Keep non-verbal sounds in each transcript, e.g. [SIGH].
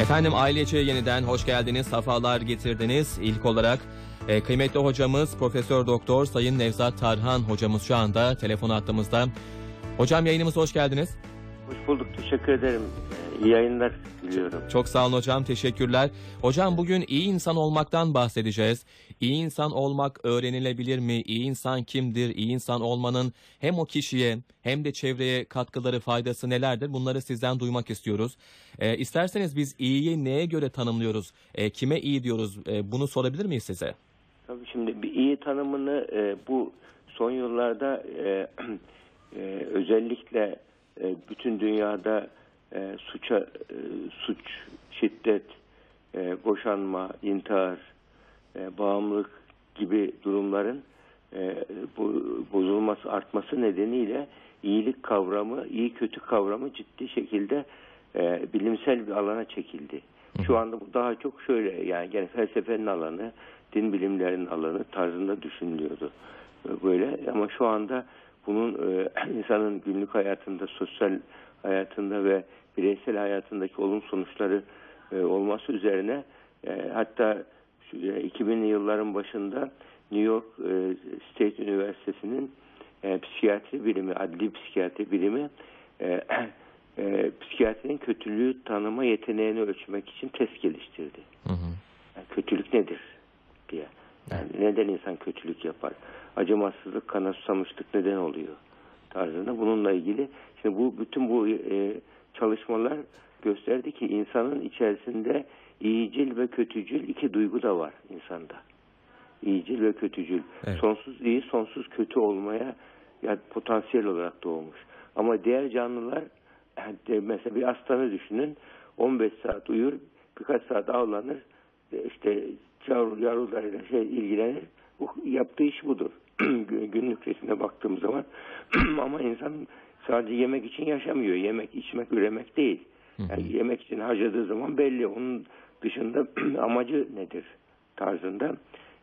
Efendim ailece yeniden hoş geldiniz, safalar getirdiniz. İlk olarak e, kıymetli hocamız Profesör Doktor Sayın Nevzat Tarhan hocamız şu anda telefon attığımızda. Hocam yayınımıza hoş geldiniz. Hoş bulduk. Teşekkür ederim. İyi yayınlar diliyorum. Çok sağ olun hocam, teşekkürler. Hocam bugün iyi insan olmaktan bahsedeceğiz. İyi insan olmak öğrenilebilir mi? İyi insan kimdir? İyi insan olmanın hem o kişiye hem de çevreye katkıları, faydası nelerdir? Bunları sizden duymak istiyoruz. Ee, isterseniz biz iyiyi neye göre tanımlıyoruz? Ee, kime iyi diyoruz? Ee, bunu sorabilir miyiz size? Tabii şimdi bir iyi tanımını e, bu son yıllarda e, [CLEARS THROAT] e, özellikle e, bütün dünyada e, suça e, suç, şiddet, e, boşanma, intihar, e, bağımlılık gibi durumların e, bu, bozulması, artması nedeniyle iyilik kavramı, iyi kötü kavramı ciddi şekilde e, bilimsel bir alana çekildi. Şu anda bu daha çok şöyle yani gene felsefenin alanı, din bilimlerinin alanı tarzında düşünülüyordu. E, Böyle ama şu anda bunun e, [CLEARS THROAT] insanın günlük hayatında, sosyal hayatında ve bireysel hayatındaki olumlu sonuçları e, olması üzerine e, hatta şu, e, 2000'li yılların başında New York e, State Üniversitesi'nin e, psikiyatri bilimi, adli psikiyatri bilimi [CLEARS THROAT] e, psikiyatrinin kötülüğü tanıma yeteneğini ölçmek için test geliştirdi. Hı hı. Yani kötülük nedir diye. Yani neden insan kötülük yapar? Acımasızlık, kana susamışlık neden oluyor? Tarzında bununla ilgili. Şimdi bu bütün bu e, çalışmalar gösterdi ki insanın içerisinde iyicil ve kötücül iki duygu da var insanda. İyicil ve kötücül. Evet. Sonsuz iyi, sonsuz kötü olmaya ya potansiyel olarak doğmuş. Ama diğer canlılar [LAUGHS] mesela bir aslanı düşünün. 15 saat uyur, birkaç saat avlanır. işte yavru, yavrularıyla şey ilgilenir. Bu yaptığı iş budur. [CLEARS THROAT] Günlük resmine baktığım zaman. [CLEARS THROAT] Ama insan sadece yemek için yaşamıyor. Yemek, içmek, üremek değil. Yani yemek için harcadığı zaman belli. Onun dışında [CLEARS THROAT] amacı nedir tarzında.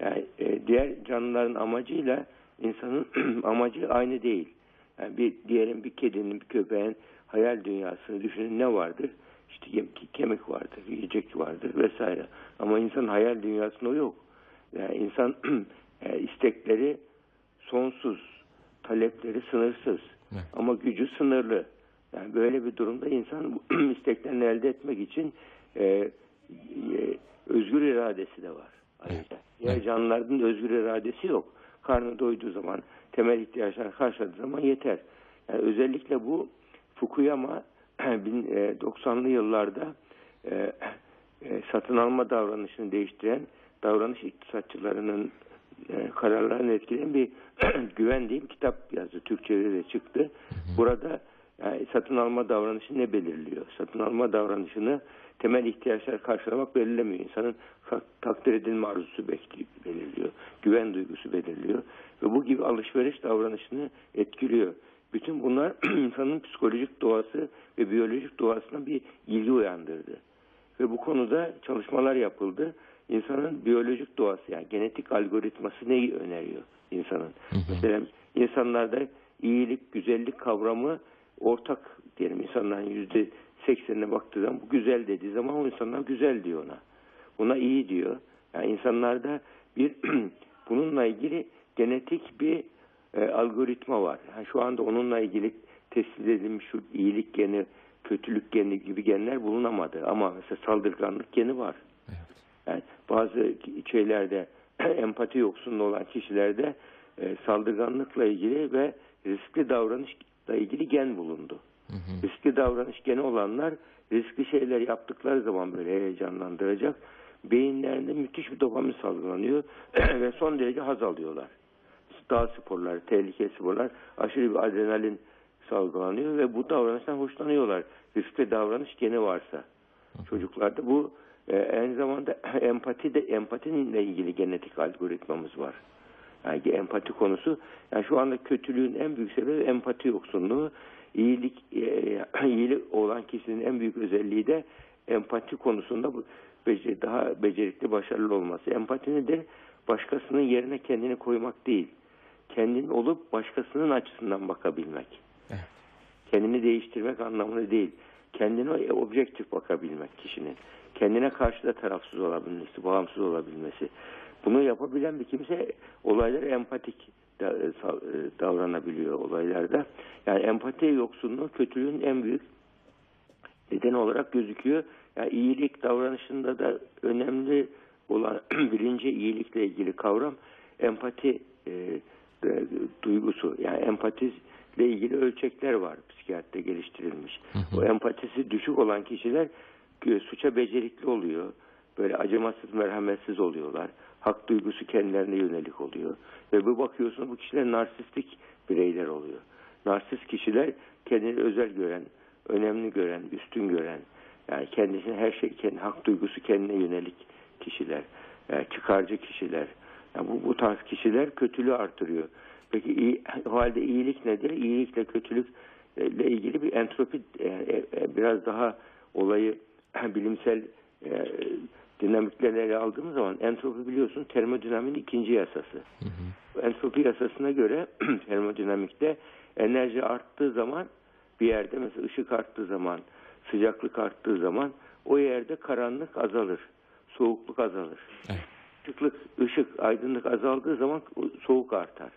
Yani e, diğer canlıların amacıyla insanın [CLEARS THROAT] amacı aynı değil. Yani bir diyelim bir kedinin, bir köpeğin hayal dünyasını düşünün ne vardır? İşte yem- kemik vardır, yiyecek vardır vesaire. Ama insanın hayal dünyasında o yok. Yani insan [CLEARS THROAT] e, istekleri sonsuz, talepleri sınırsız. Evet. Ama gücü sınırlı. Yani böyle bir durumda insan isteklerini elde etmek için e, özgür iradesi de var. Ayrıca. Diğer canlıların da özgür iradesi yok. Karnı doyduğu zaman, temel ihtiyaçlarını karşıladığı zaman yeter. Yani özellikle bu Fukuyama [CLEARS THROAT] 90'lı yıllarda e, e, satın alma davranışını değiştiren davranış iktisatçılarının e, kararlarını etkileyen bir [CLEARS THROAT] güven diyeyim kitap yazdı. Türkçe'de de çıktı. Burada yani satın alma davranışı ne belirliyor? Satın alma davranışını temel ihtiyaçlar karşılamak belirlemiyor. İnsanın tak- takdir edilme arzusu belirliyor. Güven duygusu belirliyor. Ve bu gibi alışveriş davranışını etkiliyor. Bütün bunlar [CLEARS THROAT] insanın psikolojik doğası ve biyolojik doğasına bir ilgi uyandırdı. Ve bu konuda çalışmalar yapıldı. İnsanın biyolojik doğası yani genetik algoritması neyi öneriyor insanın? Mesela insanlarda iyilik, güzellik kavramı ortak diyelim insanların yüzde seksenine baktığı zaman bu güzel dediği zaman o insanlar güzel diyor ona. Buna iyi diyor. Yani insanlarda bir [CLEARS THROAT] bununla ilgili genetik bir e, algoritma var. Yani şu anda onunla ilgili tespit edilmiş şu iyilik geni, kötülük geni gibi genler bulunamadı. Ama mesela saldırganlık geni var. Yani bazı şeylerde [CLEARS THROAT] empati yoksunluğu olan kişilerde e, saldırganlıkla ilgili ve riskli davranışla ilgili gen bulundu. Riskli davranış geni olanlar riskli şeyler yaptıkları zaman böyle heyecanlandıracak beyinlerinde müthiş bir dopamin salgılanıyor [CLEARS THROAT] ve son derece haz alıyorlar. Dağ sporları, tehlikeli sporlar aşırı bir adrenalin salgılanıyor ve bu davranıştan hoşlanıyorlar. Riskli davranış geni varsa çocuklarda bu e, aynı zamanda [CLEARS THROAT] empati de empatinle ilgili genetik algoritmamız var. Yani empati konusu yani şu anda kötülüğün en büyük sebebi empati yoksunluğu. İyilik e, [CLEARS THROAT] iyilik olan kişinin en büyük özelliği de empati konusunda bu bece- daha becerikli, başarılı olması. Empati nedir? Başkasının yerine kendini koymak değil. Kendin olup başkasının açısından bakabilmek. kendini değiştirmek anlamında değil. Kendine objektif bakabilmek kişinin. kendine karşı da tarafsız olabilmesi, bağımsız olabilmesi. Bunu yapabilen bir kimse olaylara empatik e, e, davranabiliyor olaylarda. Yani empati yoksunluğu kötülüğün en büyük neden olarak gözüküyor. Yani iyilik davranışında da önemli olan [CLEARS THROAT] birinci iyilikle ilgili kavram empati e, e, duygusu. Yani empatiyle ilgili ölçekler var psikiyatride geliştirilmiş. O empatisi düşük olan kişiler e, suça becerikli oluyor. Böyle acımasız, merhametsiz oluyorlar. Hak duygusu kendilerine yönelik oluyor. Ve bu bakıyorsun bu kişiler narsistik bireyler oluyor. Narsist kişiler kendini özel gören, önemli gören, üstün gören, yani kendisine her şey, kendi hak duygusu kendine yönelik kişiler, yani çıkarcı kişiler. Yani bu, bu tarz kişiler kötülüğü artırıyor. Peki iyi, o halde iyilik nedir? İyilikle kötülükle ilgili bir entropi, e, e, biraz daha olayı [CLEARS THROAT] bilimsel dinamiklerle ele aldığımız zaman entropi biliyorsun termodinamiğin ikinci yasası. Entropi yasasına göre [CLEARS THROAT] termodinamikte enerji arttığı zaman bir yerde mesela ışık arttığı zaman, sıcaklık arttığı zaman o yerde karanlık azalır, soğukluk azalır. Evet. Işıklık, ışık, aydınlık azaldığı zaman soğuk artar.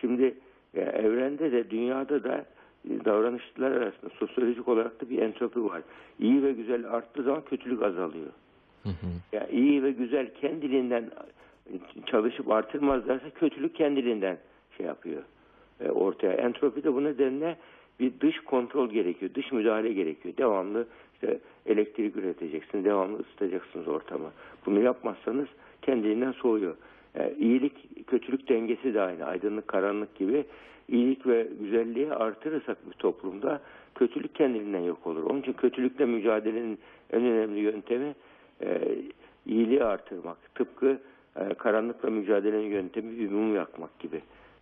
Şimdi e, evrende de dünyada da e, davranışlar arasında sosyolojik olarak da bir entropi var. İyi ve güzel arttığı zaman kötülük azalıyor. Hı hı. Yani iyi ve güzel kendiliğinden çalışıp artırmazlarsa kötülük kendiliğinden şey yapıyor e, ortaya. Entropi de bu nedenle bir dış kontrol gerekiyor, dış müdahale gerekiyor. Devamlı işte elektrik üreteceksin, devamlı ısıtacaksınız ortamı. Bunu yapmazsanız kendiliğinden soğuyor. E, iyilik, kötülük dengesi de aynı. Aydınlık, karanlık gibi iyilik ve güzelliği artırırsak bir toplumda kötülük kendiliğinden yok olur. Onun için kötülükle mücadelenin en önemli yöntemi e, iyiliği artırmak. Tıpkı e, karanlıkla mücadelenin yöntemi bir mum yakmak gibi.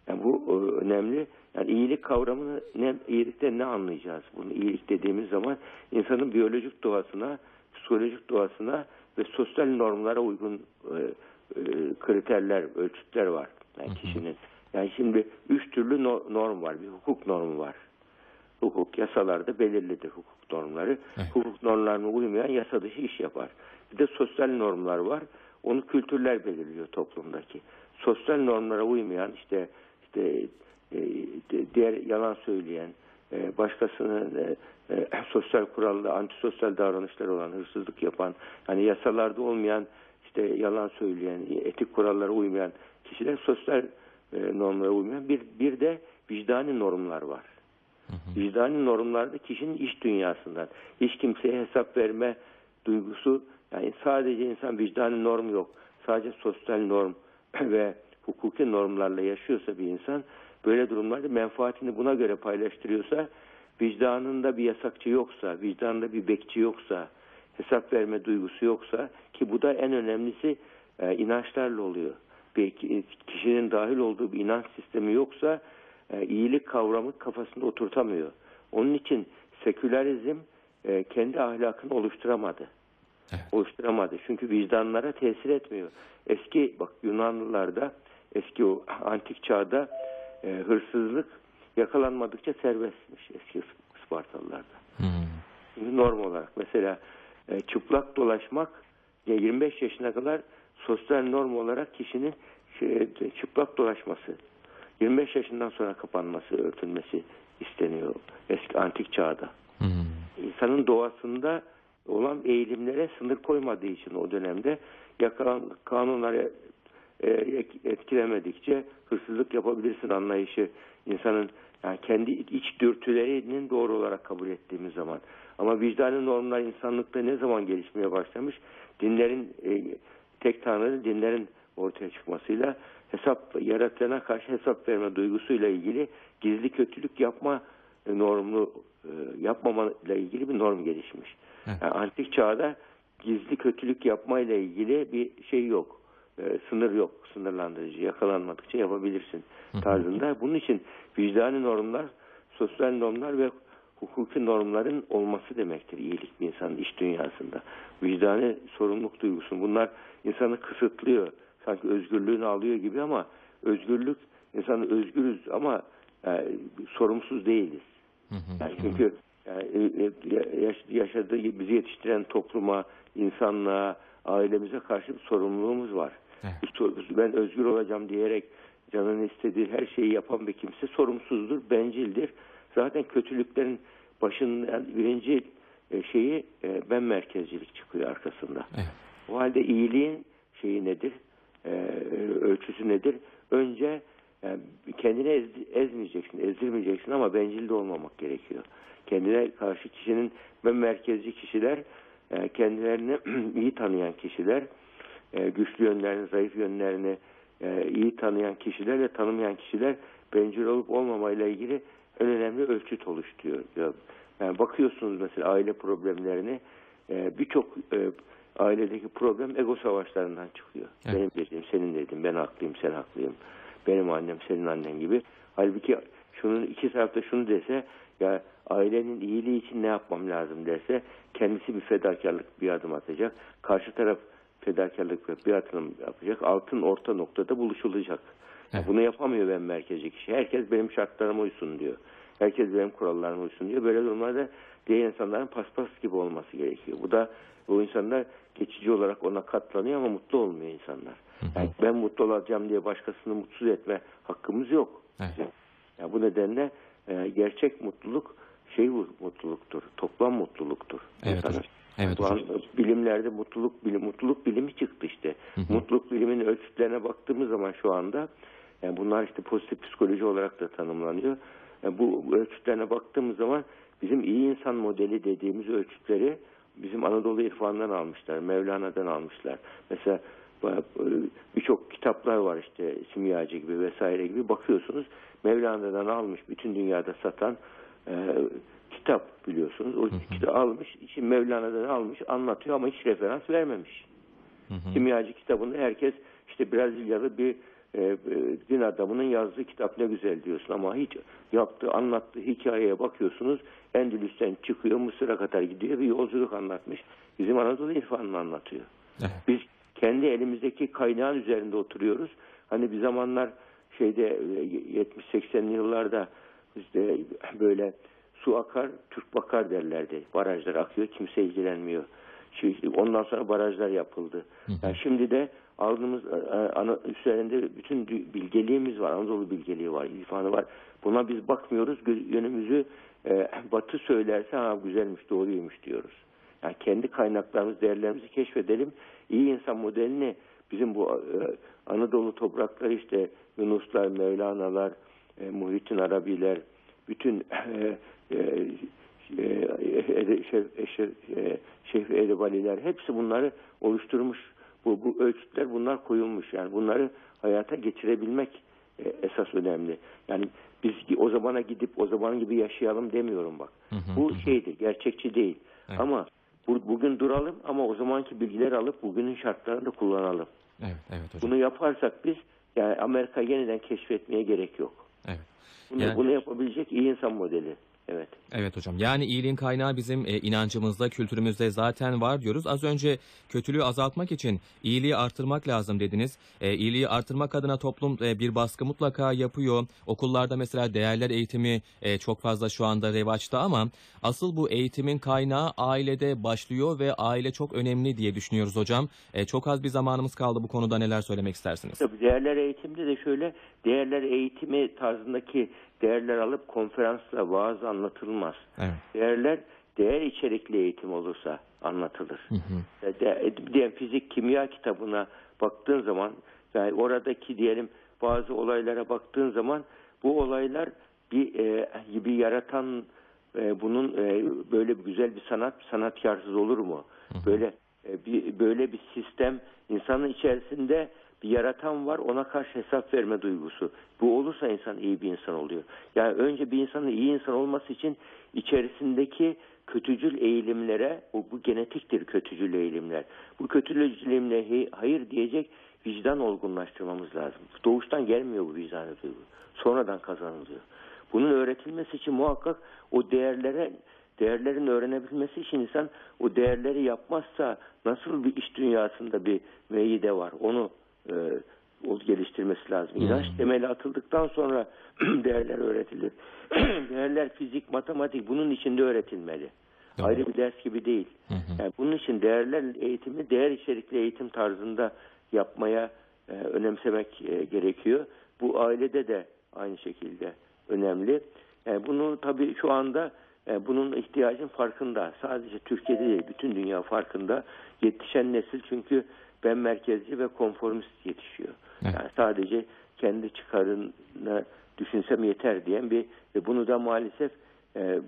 Yani bu e, önemli. Yani iyilik kavramını ne iyilikte ne anlayacağız? Bunu iyilik dediğimiz zaman insanın biyolojik doğasına, psikolojik doğasına ve sosyal normlara uygun e, e, kriterler, ölçütler var. Yani kişinin. Yani şimdi üç türlü no- norm var. Bir hukuk normu var. Hukuk yasalarda belirlidir hukuk normları. Evet. Hukuk normlarına uymayan yasa dışı iş yapar. Bir de sosyal normlar var. Onu kültürler belirliyor toplumdaki. Sosyal normlara uymayan işte işte e, diğer yalan söyleyen, e, başkasının e, [CLEARS THROAT] sosyal kurallı, antisosyal davranışları olan, hırsızlık yapan, hani yasalarda olmayan işte yalan söyleyen, etik kurallara uymayan kişiler sosyal normlara uymayan bir bir de vicdani normlar var. Vicdani normlarda kişinin iç dünyasından hiç kimseye hesap verme duygusu yani sadece insan vicdani norm yok. Sadece sosyal norm [CLEARS THROAT] ve hukuki normlarla yaşıyorsa bir insan böyle durumlarda menfaatini buna göre paylaştırıyorsa vicdanında bir yasakçı yoksa, vicdanında bir bekçi yoksa, hesap verme duygusu yoksa ki bu da en önemlisi e, inançlarla oluyor. Bir ki- kişinin dahil olduğu bir inanç sistemi yoksa e, iyilik kavramı kafasında oturtamıyor. Onun için sekülerizm e, kendi ahlakını oluşturamadı. Evet. Oluşturamadı. Çünkü vicdanlara tesir etmiyor. Eski bak Yunanlılarda eski o antik çağda e, hırsızlık yakalanmadıkça serbestmiş eski Spartalılarda. Hı. Şimdi norm olarak mesela e, çıplak dolaşmak ya 25 yaşına kadar sosyal norm olarak kişinin şey, çıplak dolaşması 25 yaşından sonra kapanması, örtülmesi isteniyor eski antik çağda. Hı. İnsanın doğasında olan eğilimlere sınır koymadığı için o dönemde yakalan kanunlara e, etkilemedikçe hırsızlık yapabilirsin anlayışı insanın yani kendi iç dürtülerinin doğru olarak kabul ettiğimiz zaman. Ama vicdani normlar insanlıkta ne zaman gelişmeye başlamış? Dinlerin e, tek tanrı dinlerin ortaya çıkmasıyla hesap yaratana karşı hesap verme duygusuyla ilgili gizli kötülük yapma e, normlu yapmamayla ilgili bir norm gelişmiş. Evet. Yani antik çağda gizli kötülük yapmayla ilgili bir şey yok. E, sınır yok, sınırlandırıcı. Yakalanmadıkça yapabilirsin tarzında. Bunun için vicdani normlar, sosyal normlar ve hukuki normların olması demektir iyilik bir insanın iç dünyasında. Vicdani sorumluluk duygusu. Bunlar insanı kısıtlıyor. Sanki özgürlüğünü alıyor gibi ama özgürlük insanı özgürüz ama e, sorumsuz değiliz. Yani çünkü yani, e, e, yaş- yaşadığı bizi yetiştiren topluma, insanlığa, ailemize karşı bir sorumluluğumuz var. Evet. Ben özgür olacağım diyerek canının istediği her şeyi yapan bir kimse sorumsuzdur, bencildir. Zaten kötülüklerin başının birinci e, şeyi ben merkezcilik çıkıyor arkasında. Evet. O halde iyiliğin şeyi nedir? Ölçüsü nedir? Önce yani kendini ez, ezmeyeceksin, ezdirmeyeceksin ama bencil de olmamak gerekiyor. Kendine karşı kişinin ben merkezci kişiler, e, kendilerini [CLEARS THROAT] iyi tanıyan kişiler, e, güçlü yönlerini, zayıf yönlerini e, iyi tanıyan kişiler ve tanımayan kişiler bencil olup olmamayla ilgili en önemli ölçüt oluşturuyor. Yani bakıyorsunuz mesela aile problemlerini e, birçok e, ailedeki problem ego savaşlarından çıkıyor. Evet. Benim dediğim, senin dediğin, ben haklıyım, sen haklıyım. Benim annem, senin annen gibi. Halbuki şunun iki tarafta şunu dese, ya ailenin iyiliği için ne yapmam lazım derse, kendisi bir fedakarlık bir adım atacak. Karşı taraf fedakarlık ve bir adım yapacak. Altın orta noktada buluşulacak. Evet. Bunu yapamıyor ben merkezi kişi. Herkes benim şartlarıma uysun diyor. Herkes benim kurallarıma uysun diyor. Böyle durumlarda diğer insanların paspas gibi olması gerekiyor. Bu da bu insanlar geçici olarak ona katlanıyor ama mutlu olmuyor insanlar. Yani ben mutlu olacağım diye başkasını mutsuz etme hakkımız yok. Evet. Yani bu nedenle e, gerçek mutluluk şey mutluluktur. Toplam mutluluktur. Evet hocam. Evet hocam. bilimlerde mutluluk bilim, mutluluk bilimi çıktı işte. Mutluluk biliminin ölçütlerine baktığımız zaman şu anda yani bunlar işte pozitif psikoloji olarak da tanımlanıyor. Yani bu ölçütlerine baktığımız zaman bizim iyi insan modeli dediğimiz ölçütleri bizim Anadolu irfanından almışlar, Mevlana'dan almışlar. Mesela birçok kitaplar var işte simyacı gibi vesaire gibi bakıyorsunuz Mevlana'dan almış bütün dünyada satan e, kitap biliyorsunuz. O kitabı almış, için Mevlana'dan almış, anlatıyor ama hiç referans vermemiş. Hı hı. Kimyacı kitabında herkes işte Brezilyalı bir e, e, din adamının yazdığı kitap ne güzel diyorsun ama hiç yaptığı, anlattığı hikayeye bakıyorsunuz. Endülüs'ten çıkıyor, Mısır'a kadar gidiyor bir yolculuk anlatmış. Bizim Anadolu irfanını anlatıyor. Biz kendi elimizdeki kaynağın üzerinde oturuyoruz. Hani bir zamanlar şeyde e, 70-80'li yıllarda işte böyle su akar, Türk bakar derlerdi. Barajlar akıyor, kimse ilgilenmiyor. Şey, Ondan sonra barajlar yapıldı. Yani şimdi de aldığımız e, ana, üzerinde bütün bilgeliğimiz var. Anadolu bilgeliği var, irfanı var. Buna biz bakmıyoruz. Gö- Yönümüzü e, batı söylerse ha güzelmiş, doğruymuş diyoruz. Yani kendi kaynaklarımız, değerlerimizi keşfedelim. İyi insan modelini bizim bu e, Anadolu toprakları işte Yunuslar, Mevlana'lar, e, Muhittin Arabiler, bütün e, e, e, e, Şehri Edebaliler hepsi bunları oluşturmuş. Bu, bu ölçütler bunlar koyulmuş. Yani bunları hayata geçirebilmek e, esas önemli. Yani biz o zamana gidip o zaman gibi yaşayalım demiyorum bak. Hı hı, Bu hı şeydir, gerçekçi değil. Evet. Ama bugün duralım ama o zamanki bilgileri alıp bugünün şartlarını da kullanalım. Evet, evet hocam. Bunu yaparsak biz yani Amerika yeniden keşfetmeye gerek yok. Evet. Bunu, Yani- bunu yapabilecek iyi insan modeli. Evet. Evet hocam. Yani iyiliğin kaynağı bizim e, inancımızda, kültürümüzde zaten var diyoruz. Az önce kötülüğü azaltmak için iyiliği artırmak lazım dediniz. E, iyiliği artırmak adına toplum e, bir baskı mutlaka yapıyor. Okullarda mesela değerler eğitimi e, çok fazla şu anda revaçta ama asıl bu eğitimin kaynağı ailede başlıyor ve aile çok önemli diye düşünüyoruz hocam. E, çok az bir zamanımız kaldı bu konuda neler söylemek istersiniz? Tabii değerler eğitimde de şöyle değerler eğitimi tarzındaki değerler alıp konferansla vaaz anlatılmaz. Evet. Değerler değer içerikli eğitim olursa anlatılır. Hı hı. E, de- diyelim fizik kimya kitabına baktığın zaman yani oradaki diyelim bazı olaylara baktığın zaman bu olaylar bir e, gibi yaratan e, bunun e, böyle güzel bir sanat sanatkarsız olur mu? Böyle e, bir böyle bir sistem insanın içerisinde yaratan var ona karşı hesap verme duygusu. Bu olursa insan iyi bir insan oluyor. Yani önce bir insanın iyi insan olması için içerisindeki kötücül eğilimlere, o, bu genetiktir kötücül eğilimler. Bu kötücül eğilimlere hayır diyecek vicdan olgunlaştırmamız lazım. Doğuştan gelmiyor bu vicdan duygu. Sonradan kazanılıyor. Bunun öğretilmesi için muhakkak o değerlere değerlerin öğrenebilmesi için insan o değerleri yapmazsa nasıl bir iş dünyasında bir müeyyide var onu e, o geliştirmesi lazım. İnanç temeli atıldıktan sonra [CLEARS THROAT] değerler öğretilir. [CLEARS THROAT] değerler fizik, matematik bunun içinde öğretilmeli. Doğru. Ayrı bir ders gibi değil. Hı hı. Yani bunun için değerler eğitimi değer içerikli eğitim tarzında yapmaya e, önemsemek e, gerekiyor. Bu ailede de aynı şekilde önemli. Yani bunu tabii şu anda e, bunun ihtiyacın farkında. Sadece Türkiye'de değil, bütün dünya farkında. Yetişen nesil çünkü ben merkezci ve konformist yetişiyor. Evet. Yani sadece kendi çıkarını düşünsem yeter diyen bir ve bunu da maalesef e,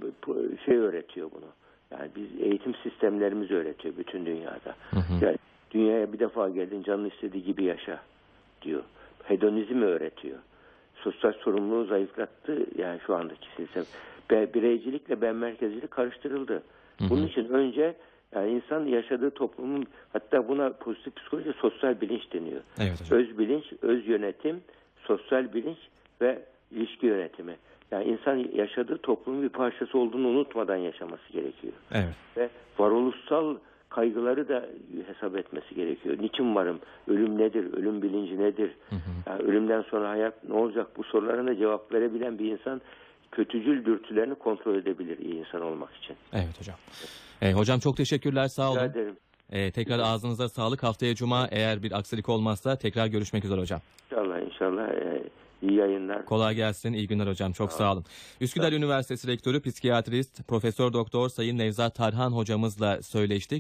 şey öğretiyor bunu. Yani biz eğitim sistemlerimiz öğretiyor bütün dünyada. Hı hı. Yani dünyaya bir defa geldin canın istediği gibi yaşa diyor. Hedonizmi öğretiyor. Sosyal sorumluluğu zayıflattı yani şu andaki sistem. Bireycilikle ben merkezcilik karıştırıldı. Bunun için önce yani insan yaşadığı toplumun hatta buna pozitif psikoloji sosyal bilinç deniyor. Evet hocam. Öz bilinç, öz yönetim, sosyal bilinç ve ilişki yönetimi. Yani insan yaşadığı toplumun bir parçası olduğunu unutmadan yaşaması gerekiyor. Evet. Ve varoluşsal kaygıları da hesap etmesi gerekiyor. Niçin varım? Ölüm nedir? Ölüm bilinci nedir? Yani ölümden sonra hayat ne olacak? Bu sorularına cevap verebilen bir insan kötücül dürtülerini kontrol edebilir iyi insan olmak için. Evet hocam. E, hocam çok teşekkürler sağ Rica olun. ederim. E, tekrar ağzınıza sağlık. Haftaya cuma eğer bir aksilik olmazsa tekrar görüşmek üzere hocam. İnşallah inşallah e, iyi yayınlar. Kolay gelsin. İyi günler hocam. Çok sağ olun. Üsküdar Üniversitesi Rektörü Psikiyatrist Profesör Doktor Sayın Nevzat Tarhan hocamızla söyleştik.